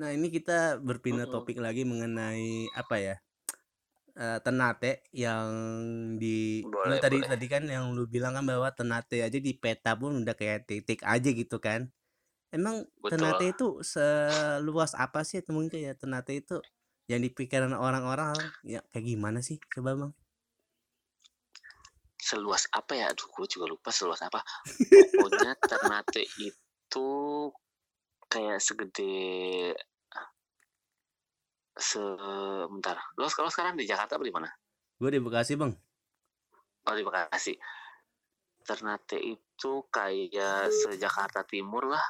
Nah, ini kita berpindah Mhm. topik lagi mengenai apa ya? eh, Ternate yang di lu Boleh, tadi boleh. tadi kan yang lu bilang kan bahwa Ternate aja di peta pun udah kayak titik aja gitu kan. Emang Betul. itu seluas apa sih atau mungkin ya Ternate itu yang dipikiran orang-orang ya kayak gimana sih? Coba Bang. Seluas apa ya? Aduh, gue juga lupa seluas apa. Pokoknya Ternate itu kayak segede sebentar. Lo kalau sekarang di Jakarta apa di mana? Gue di Bekasi, Bang. Oh, di Bekasi. Ternate itu kayak se-Jakarta Timur lah.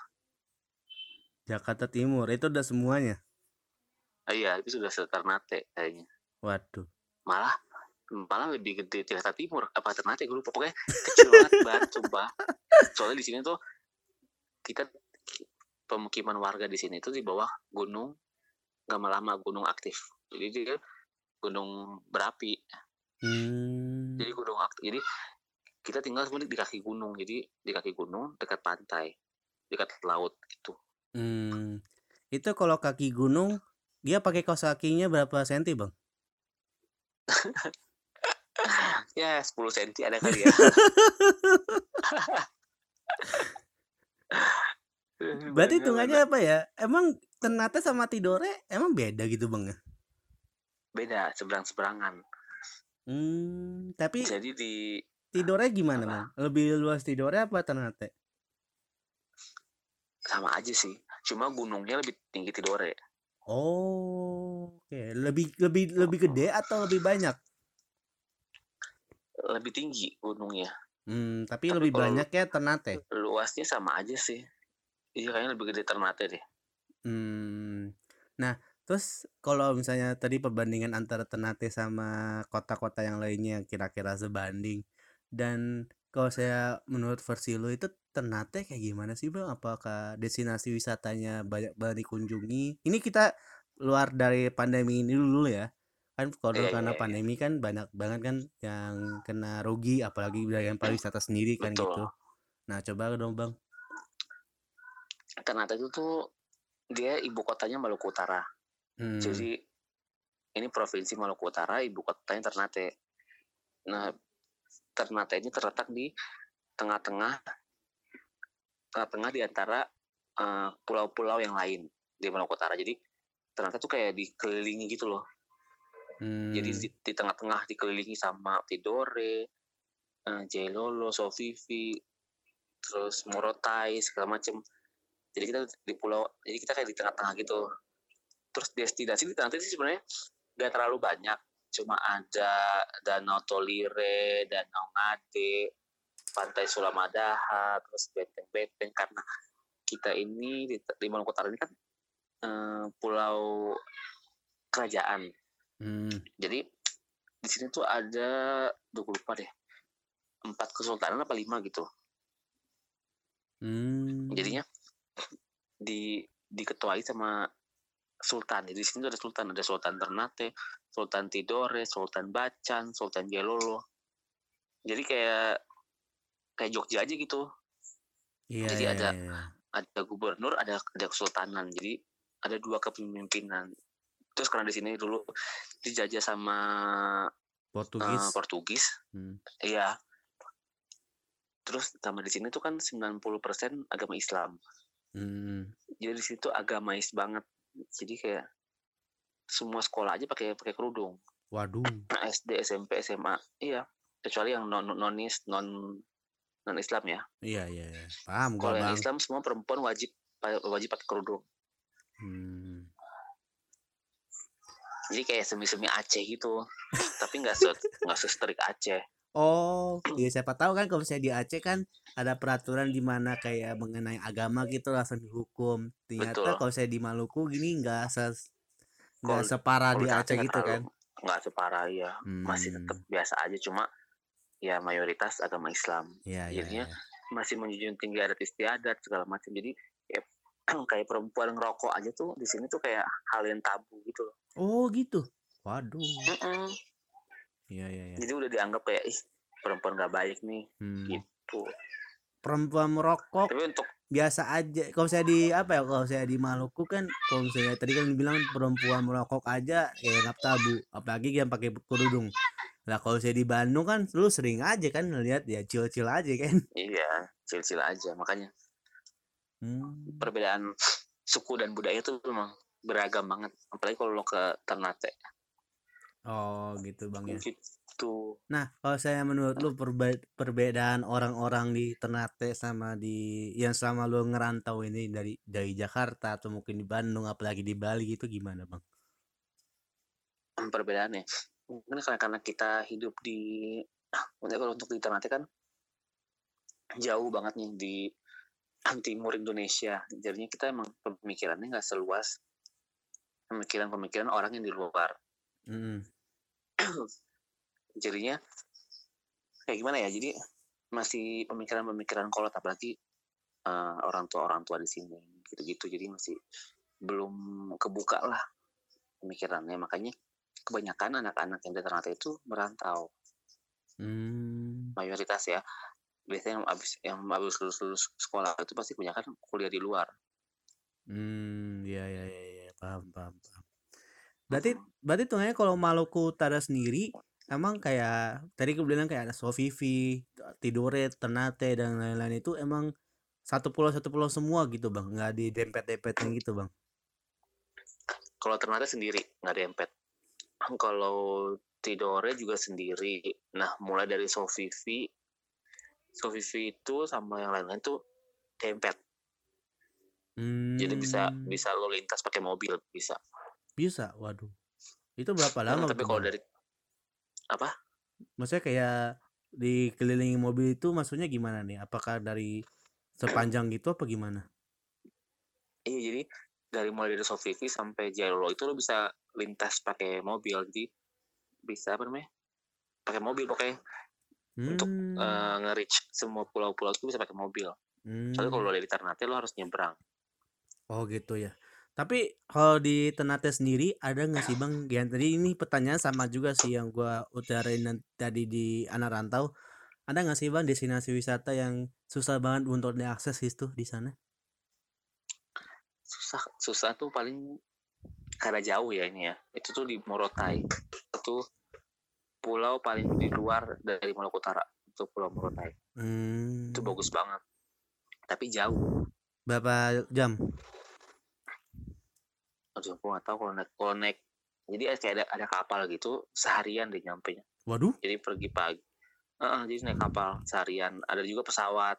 Jakarta Timur itu udah semuanya. Ah, iya, itu sudah se-Ternate kayaknya. Waduh. Malah malah lebih gede Jakarta Timur apa Ternate gue lupa pokoknya kecil banget banget coba soalnya di sini tuh kita pemukiman warga di sini tuh di bawah gunung nggak lama gunung aktif jadi dia gunung berapi Hmm. jadi gunung aktif jadi kita tinggal semua di, kaki gunung jadi di kaki gunung dekat pantai dekat laut gitu Hmm. Itu kalau kaki gunung dia pakai kaos kakinya berapa senti, Bang? ya 10 cm ada kali ya Berarti hitungannya apa ya? Emang Ternate sama Tidore emang beda gitu, Bang ya? beda seberang seberangan Hmm, tapi jadi di Tidore gimana? Bang? Lebih luas Tidore apa Ternate? sama aja sih cuma gunungnya lebih tinggi Tidore Oh, oke. Lebih lebih lebih gede atau lebih banyak? lebih tinggi gunungnya Hmm, tapi, Tapi lebih banyak ya Ternate. luasnya sama aja sih iya kayaknya lebih gede Ternate deh Hmm. Nah, terus kalau misalnya tadi perbandingan antara Ternate sama kota-kota yang lainnya yang kira-kira sebanding dan kalau saya menurut versi lo itu Ternate kayak gimana sih Bang? Apakah destinasi wisatanya banyak banget dikunjungi? Ini kita luar dari pandemi ini dulu ya. Kan kalau Iya, karena iya, iya. pandemi kan banyak banget kan yang kena rugi apalagi yang pariwisata sendiri kan Betul. gitu. Nah, coba dong Bang. Ternate itu tuh dia ibu kotanya Maluku Utara Hmm. jadi ini provinsi Maluku Utara ibu kotanya Ternate nah Ternate ini terletak di tengah-tengah tengah-tengah di antara eh, pulau-pulau yang lain di Maluku Utara jadi Ternate tuh kayak dikelilingi gitu loh Hmm. jadi di, di tengah-tengah dikelilingi sama Tidore, eh, Jailolo, Sofifi, terus Morotai segala macem. Jadi kita di pulau, jadi kita kayak di tengah-tengah gitu. Terus destinasi di tengah sih sebenarnya gak terlalu banyak, cuma ada Danau Tolire, Danau Ngade, Pantai Sulamadaha, terus benteng-benteng karena kita ini di, di Maluku Utara ini kan eh, pulau kerajaan Hmm. jadi di sini tuh ada gue lupa deh empat kesultanan apa lima gitu Hmm. jadinya di diketuai sama sultan jadi di sini ada sultan ada sultan Ternate sultan Tidore sultan Bacan sultan Jelolo jadi kayak kayak Jogja aja gitu Iya, Jadi iya, ada- iya. ada gubernur ada ada kesultanan jadi ada dua kepemimpinan terus karena di sini dulu dijajah sama Portugis. eh, Portugis Hmm. Iya. Terus sama di sini tuh kan 90% agama Islam. Hmm. Jadi di situ agamais banget. Jadi kayak semua sekolah aja pakai pakai kerudung. Waduh. SD, SMP, SMA. Iya. Kecuali yang non nonis non non Islam ya. Iya, iya, iya. Paham gua, Kalau yang. Islam semua perempuan wajib wajib pakai kerudung. Hmm. Jadi kayak semi-semi Aceh gitu. Tapi nggak se nggak Aceh. Oh, ya siapa tahu kan kalau misalnya di Aceh kan ada peraturan di mana kayak mengenai agama gitu langsung dihukum. Ternyata Betul. kalau saya di Maluku gini nggak se nggak Kalau- separah di Aceh gitu kan. terlalu- Nggak separah ya. Masih Hmm. tetap biasa aja cuma ya mayoritas agama Islam. Iya, iya, jadinya iya. masih menjunjung tinggi adat istiadat segala macam jadi ya, kayak perempuan ngerokok aja tuh di sini tuh kayak hal yang tabu gitu loh Oh, gitu. Waduh. Mm-mm. Iya, iya, iya. jadi udah dianggap kayak ih perempuan gak baik nih. Hmm. gitu. Perempuan merokok. Tapi untuk biasa aja. Kalau saya di apa ya kalau saya di Maluku kan kalau misalnya tadi kan bilang perempuan merokok aja ya nggak tabu. Apalagi yang pakai kerudung. Lah kalau saya di Bandung kan lu sering aja kan lihat ya cil-cil aja kan. Iya cil-cil aja. Makanya hmm. perbedaan suku dan budaya itu memang beragam banget. Apalagi kalau lo ke Ternate oh gitu bang ya. Gitu. Nah kalau saya menurut lu perbe perbedaan orang-orang di Ternate sama di yang selama lu ngerantau ini dari dari Jakarta atau mungkin di Bandung apalagi di Bali itu gimana bang? Perbedaannya mungkin karena, karena kita hidup di kalau untuk di Ternate kan jauh banget nih di timur Indonesia. Jadinya kita emang pemikirannya nggak seluas pemikiran-pemikiran orang yang di luar. Mm. jadinya kayak gimana ya? Jadi masih pemikiran-pemikiran kolot apalagi uh, orang tua orang tua di sini gitu-gitu. Jadi masih belum kebuka lah pemikirannya. Makanya kebanyakan anak-anak yang di Ternate itu merantau. Mm. mayoritas ya. Biasanya yang habis yang habis lulus lulus sekolah itu pasti kebanyakan kuliah di luar. Hmm ya ya ya, ya. paham paham paham berarti berarti tuh kalau Maluku Utara sendiri emang kayak tadi gue bilang kayak ada Sofifi, Tidore, Ternate dan lain-lain itu emang satu pulau satu pulau semua gitu bang, nggak di dempet dempetin gitu bang. Kalau Ternate sendiri nggak dempet. Kalau Tidore juga sendiri. Nah mulai dari Sofifi, Sofifi itu sama yang lain-lain tuh dempet. Hmm. Jadi bisa bisa lo lintas pakai mobil bisa. Bisa, waduh. Itu berapa lama? Nah, tapi kalau dari apa? Maksudnya kayak dikelilingi mobil itu maksudnya gimana nih? Apakah dari sepanjang gitu apa gimana? Iya jadi dari mulai dari Sofifi sampai Jalolo itu lo bisa lintas pakai mobil. Jadi bisa apa namanya? Pakai mobil pokoknya. Hmm. untuk uh, nge-reach semua pulau-pulau itu bisa pakai mobil. Hmm. soalnya kalau dari Ternate lo harus nyebrang. Oh gitu ya tapi kalau di Ternate sendiri ada nggak sih bang? Yang tadi ini pertanyaan sama juga sih yang gua utarain tadi di anak rantau. Ada nggak sih bang destinasi wisata yang susah banget untuk diakses itu di sana? Susah, susah tuh paling karena jauh ya ini ya. Itu tuh di Morotai. Itu pulau paling di luar dari Maluku Utara. Itu Pulau Morotai. Hmm. Itu bagus banget. Tapi jauh. Berapa jam? Aduh aku nggak tahu kalau naik kalau naik. Jadi kayak ada ada kapal gitu seharian deh nyampe nya waduh. Jadi pergi pagi. Uh, jadi naik kapal seharian. Ada juga pesawat.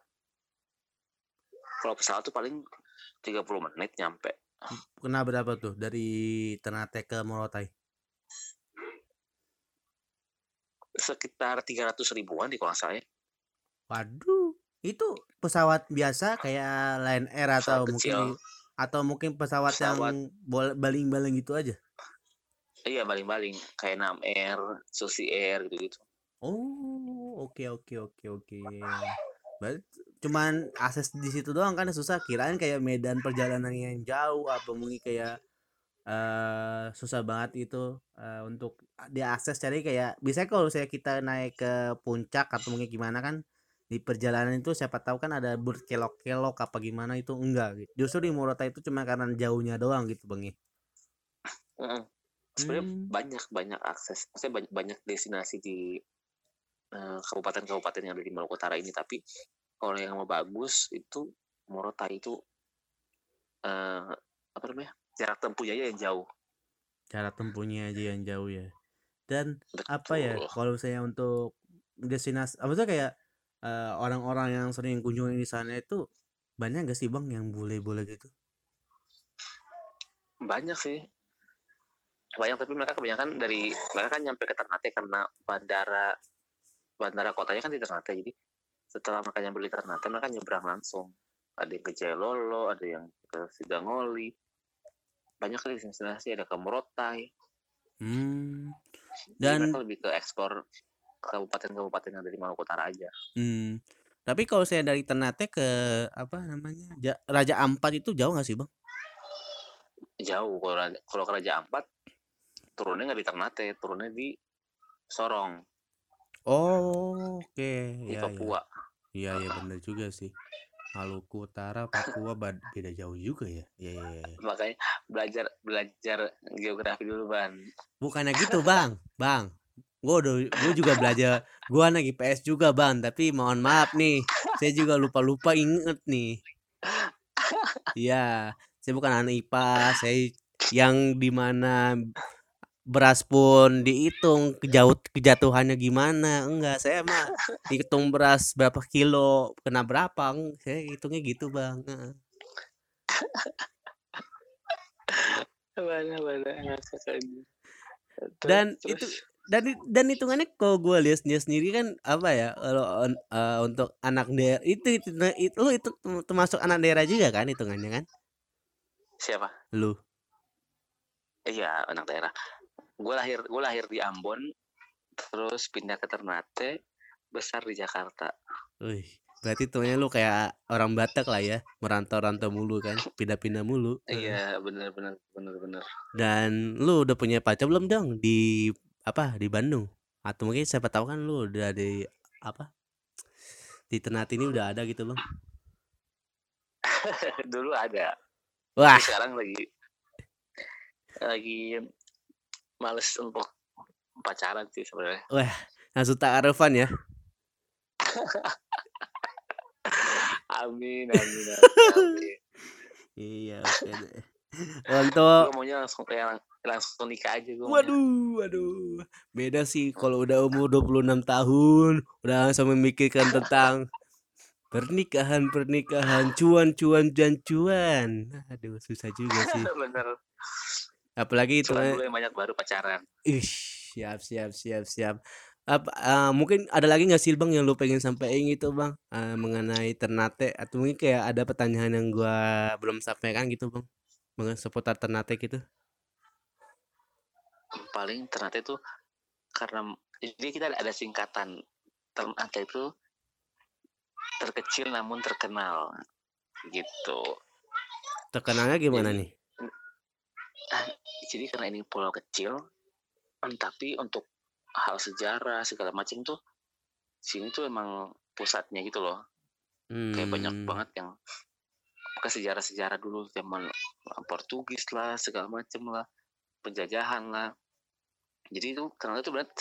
Kalau pesawat tuh paling 30 menit nyampe. Kena berapa tuh dari Ternate ke Morotai? Sekitar 300 ribuan di kalau saya waduh. Itu pesawat biasa kayak Lion Air atau mungkin atau mungkin pesawat, pesawat. yang baling-baling gitu aja? Iya baling-baling kayak Nam Air, Susi Air gitu-gitu. Oh oke okay, oke okay, oke okay, oke. Berarti cuman akses di situ doang kan susah. Kirain kayak medan perjalanan yang jauh apa mungkin kayak uh, susah banget itu uh, untuk diakses. Cari kayak biasanya kalau saya kita naik ke puncak atau mungkin gimana kan di perjalanan itu siapa tahu kan ada berkelok-kelok apa gimana itu enggak gitu. Justru di Murata itu cuma karena jauhnya doang gitu Bang ya. Mm. Sebenarnya hmm. banyak banyak akses, maksudnya banyak banyak destinasi di kabupaten kabupaten-kabupaten yang ada di Maluku Utara ini tapi kalau yang mau bagus itu Morotai itu uh, apa namanya jarak tempuhnya aja yang jauh jarak tempuhnya aja yang jauh ya dan Betul. apa ya kalau saya untuk destinasi apa tuh kayak eh, orang-orang yang sering kunjungi di sana itu banyak gak sih bang yang boleh-boleh gitu? Banyak sih. Banyak tapi mereka kebanyakan dari mereka kan nyampe ke Ternate karena bandara bandara kotanya kan di Ternate jadi setelah mereka nyampe di Ternate mereka nyebrang langsung. Ada yang ke Jailolo, ada yang ke Sidangoli. Banyak kali destinasi ada ke Morotai. Hmm. Dan jadi mereka lebih ke ekspor kabupaten-kabupaten yang dari Maluku Utara aja. Hmm. Tapi kalau saya dari Ternate ke apa namanya ja, Raja Ampat itu jauh nggak sih bang? Jauh kalau kalau ke Raja Ampat turunnya nggak di Ternate, turunnya di Sorong. Oh oke. Okay. Di ya, Papua. Iya ya, ya benar juga sih. Maluku Utara, Papua beda jauh juga ya. Iya, iya, iya. makanya belajar belajar geografi dulu ban Bukannya gitu, Bang. Bang, gue udah gue juga belajar. Gue anak IPS juga, Bang. Tapi mohon maaf nih, saya juga lupa-lupa inget nih. Iya, saya bukan anak IPA. Saya yang di mana beras pun dihitung kejauh kejatuhannya gimana enggak saya mah hitung beras berapa kilo kena berapa saya hitungnya gitu bang mana mana Dan terus, itu- dan dan hitungannya kalau gue lihat dia sendiri kan apa ya kalau eh, untuk anak daerah itu itu, itu lu itu termasuk anak daerah juga kan hitungannya kan? Siapa? Lu. Iya anak daerah. Gue lahir gue lahir di Ambon terus pindah ke Ternate besar di Jakarta. Wih, berarti hitungannya lu kayak orang Batak lah ya merantau-rantau mulu kan pindah-pindah mulu. Iya bener bener bener bener. Dan lu udah punya pacar belum dong di apa di Bandung? Atau mungkin siapa tahu kan lu udah di apa di Ternate ini udah ada gitu bang? dulu ada Wah, tapi sekarang lagi lagi males untuk pacaran sih sebenarnya langsung ta'arufan ya. amin amin amin. Iya, oke deh. Untuk maunya langsung kayak langsung nikah aja gue waduh, waduh. Beda sih kalau udah umur 26 tahun, udah langsung memikirkan tentang pernikahan, pernikahan, cuan, cuan, dan cuan. Aduh, susah juga sih. bener Apalagi itu cuman dulu yang banyak baru pacaran Ih, siap, siap, siap, siap. Apa, eh, mungkin ada lagi nggak sih bang yang lu pengen sampaikan gitu bang Eh, mengenai Ternate atau mungkin kayak ada pertanyaan yang gua belum sampaikan gitu bang mengenai seputar Ternate gitu. paling Ternate itu karena jadi kita ada, singkatan Ternate itu terkecil namun terkenal gitu. Terkenalnya gimana Jadi- nih? jadi karena ini pulau kecil tapi untuk hal sejarah segala macam tuh sini tuh emang pusatnya gitu loh. Kayak banyak Hmm, banget yang ke sejarah-sejarah dulu zaman Portugis lah segala macem lah penjajahan lah jadi itu Ternate itu sebenarnya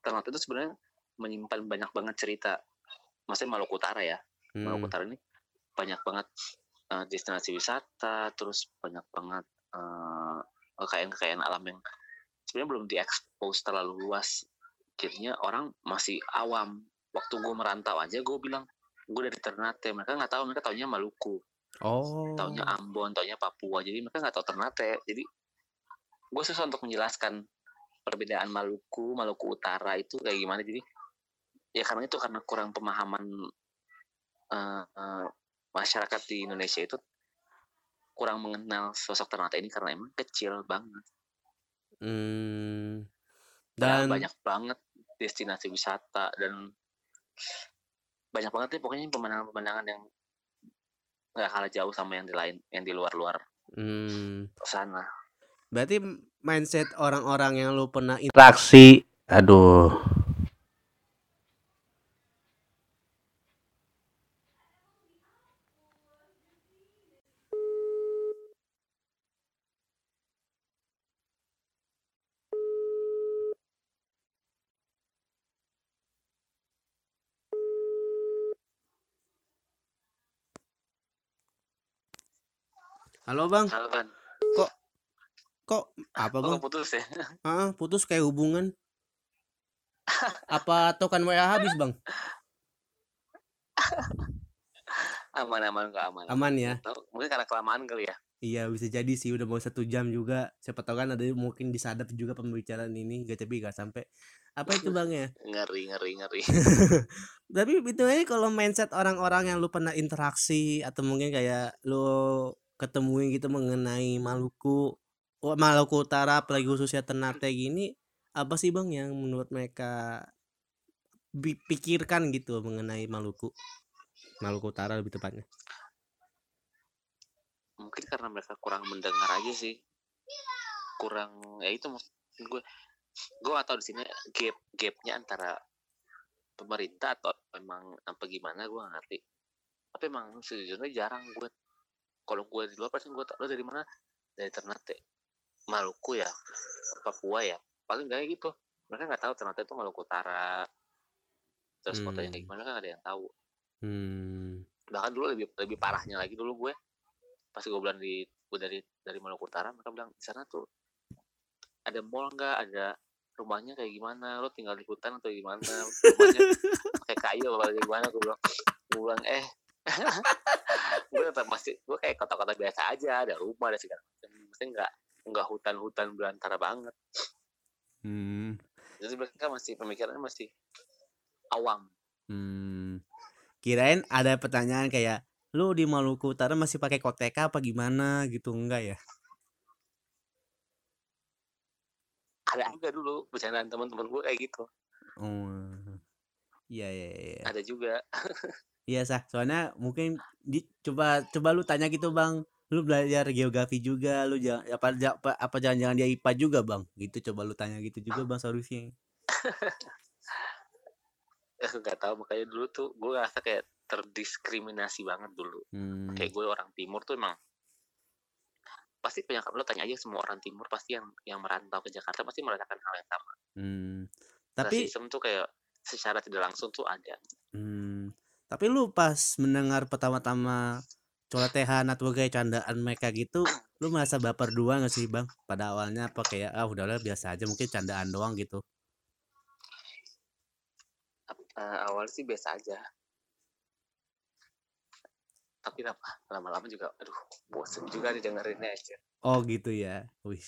Ternate itu sebenarnya menyimpan banyak banget cerita. Maksudnya Maluku Utara ya. Maluku hmm, Utara ini banyak banget eh, destinasi wisata terus banyak banget eh, kekayaan-kekayaan alam yang sebenarnya belum diekspos terlalu luas. Jadinya orang masih awam. Waktu gue merantau aja gue bilang gue dari Ternate. Mereka nggak tahu mereka taunya Maluku. Oh, taunya Ambon taunya Papua. Jadi mereka nggak tahu Ternate. Jadi gue susah untuk menjelaskan perbedaan Maluku Maluku Utara itu kayak gimana? Jadi ya karena itu karena kurang pemahaman eh, eh, masyarakat di Indonesia itu kurang mengenal sosok Ternate ini karena emang kecil banget. Hmm, dan dan banyak banget destinasi wisata dan banyak banget nih pokoknya pemandangan-pemandangan yang nggak kalah jauh sama yang di lain yang di luar-luar hmm, sana berarti mindset orang-orang yang lu pernah interaksi, aduh. Halo bang, Halo kan kok apa bang? oh, putus ya Ah, putus kayak hubungan. Apa token WA habis, Bang? aman-aman nggak aman Aman ya? Tahu, mungkin karena kelamaan kali ya Iya, bisa jadi sih udah mau satu jam juga. Siapa tahu kan ada mungkin disadap juga pembicaraan ini, gak tapi gak sampai. Apa itu Bang ya? ngeri ngeri ngeri Tapi itu aja kalau mindset orang-orang yang lu pernah interaksi atau mungkin kayak lu ketemuin gitu mengenai Maluku, Maluku Utara apalagi khususnya Ternate gini, apa sih Bang yang menurut mereka pikirkan gitu mengenai Maluku? Maluku Utara lebih tepatnya. mungkin karena mereka kurang mendengar aja sih. Kurang ya itu maksud gue gue atau di sini gap gapnya antara pemerintah atau memang apa gimana gue nggak ngerti. Tapi emang sejujurnya jarang gue kalau gue di luar pasti gue tau dari mana. Dari Ternate Maluku ya Papua ya paling kayak gitu. Mereka nggak tahu Ternate itu Maluku Utara. Terus fotonya kayak Hmm. gimana kan ada yang tahu. Hmm. bahkan dulu lebih lebih parahnya lagi dulu gue. Pas gue bilang di gue dari dari Maluku Utara mereka bilang di sana tuh ada mall nggak? Ada rumahnya kayak gimana? Lo tinggal di hutan atau gimana? Rumahnya pakai kayu apa kayak gimana? Gue bilang gue bilang eh. Gue tetap masih gue kayak kota-kota biasa aja ada rumah ada segala macam. Mesti nggak nggak hutan-hutan belantara banget Hmm. jadi mereka masih pemikirannya masih awam Hmm. Kirain ada pertanyaan kayak lu di Maluku Utara masih pakai koteka apa gimana gitu enggak ya? ada juga dulu bercandaan teman-teman gue kayak gitu Oh. Iya iya iya. ada juga Iya sah. Soalnya mungkin di, coba coba lu tanya gitu bang. Lu belajar geografi juga. Lu jangan apa apa, apa jangan-jangan dia IPA juga bang? Gitu coba lu tanya gitu juga bang solusinya. nggak tahu makanya dulu tuh gue ngerasa kayak terdiskriminasi banget dulu Hmm. kayak gue orang timur tuh emang pasti banyak lo tanya aja semua orang timur pasti yang yang merantau ke Jakarta pasti merasakan hal yang sama Hmm. tapi Tapi sistem tuh kayak secara tidak langsung tuh ada hmm, tapi lu pas mendengar pertama-tama coletehan atau kayak candaan mereka gitu, lu merasa baper dua gak sih bang? Pada awalnya apa kayak ah udahlah biasa aja mungkin candaan doang gitu. Eh, awal sih biasa aja tapi apa lama-lama juga aduh bosen juga didengerinnya aja Oh gitu ya. Wih.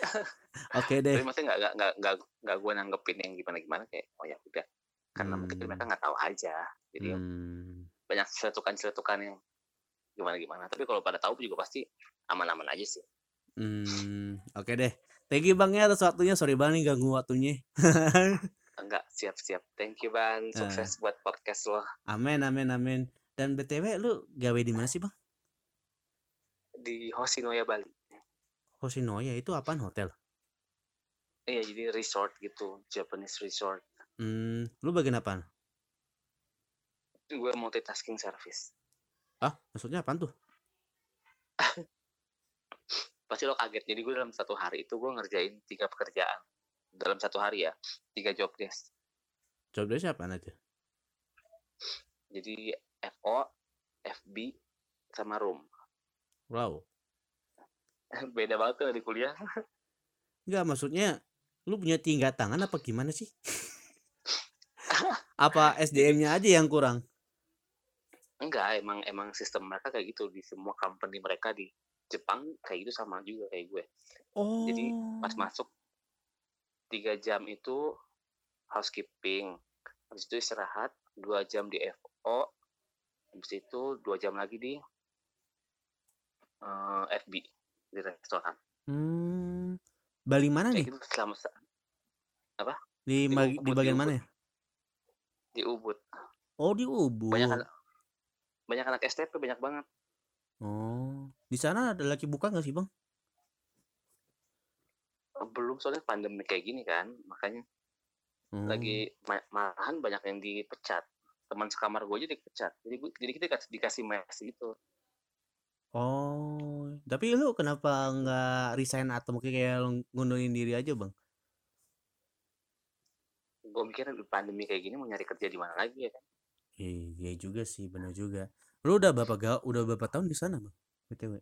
Oke deh. tapi maksudnya nggak nggak nggak nggak gue nanggepin yang gimana gimana kayak oh ya udah karena mungkin Hmm. mereka nggak tahu aja jadi Hmm. banyak celetukan-celetukan yang gimana gimana tapi kalau pada tahu juga pasti aman-aman aja sih Hmm, oke deh. Thank you Bang ya atas waktunya. Sorry banget nih ganggu waktunya. enggak siap-siap thank you ban Eh. sukses buat podcast lo amin, amin, amin. Dan BTW lu gawe di mana sih, Bang? di Hoshinoya Bali Hoshinoya itu apaan hotel? iya jadi resort gitu Japanese resort Hmm, lu bagian apaan? gue multitasking service Ah, maksudnya apaan tuh? pasti lo kaget jadi gue dalam satu hari itu gue ngerjain tiga pekerjaan dalam satu hari ya tiga job desk Job desk apaan aja? jadi FO FB sama room Wow. beda banget tuh di kuliah Enggak, maksudnya lu punya tiga tangan apa gimana sih? apa SDM-nya aja yang kurang? Enggak emang emang sistem mereka kayak gitu di semua company mereka di Jepang kayak gitu sama juga kayak gue Oh. Jadi, pas masuk tiga jam itu housekeeping habis itu istirahat dua jam di FO habis itu dua jam lagi di eh, FB di restoran Hmm. Bali mana nih? kayak gitu selama se- Di, di di di bagian Ubud. mana ya? di Ubud Oh, di Ubud. banyak banyak anak STP banyak banget Oh, di sana ada lagi buka nggak sih bang? Eh, belum soalnya pandemi kayak gini kan makanya Oh. lagi ma- malahan banyak yang dipecat teman sekamar gue aja dipecat jadi gue jadi kita dikasih, mes gitu Oh, tapi lu kenapa nggak resign atau mungkin kayak ngundurin diri aja bang? gue mikir pandemi kayak gini mau nyari kerja di mana lagi ya kan Iya juga sih, benar juga. Lu udah berapa ga, udah berapa tahun di sana bang? btw?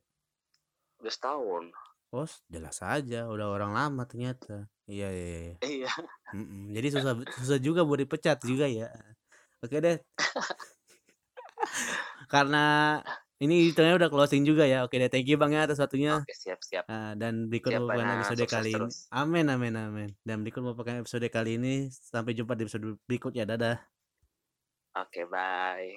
udah setahun Oh, jelas aja, udah orang lama ternyata. Iya iya. iya. iya Mm-mm. Jadi susah susah juga buat dipecat juga ya. Oke deh. Karena ini hitungnya udah closing juga ya. Oke deh, thank you bang ya atas waktunya. oke siap siap Ah, dan berikut Siap, merupakan episode kali ini. Amin amin amin. Dan berikut merupakan episode kali ini. Sampai jumpa di episode berikutnya. Dadah. Oke bye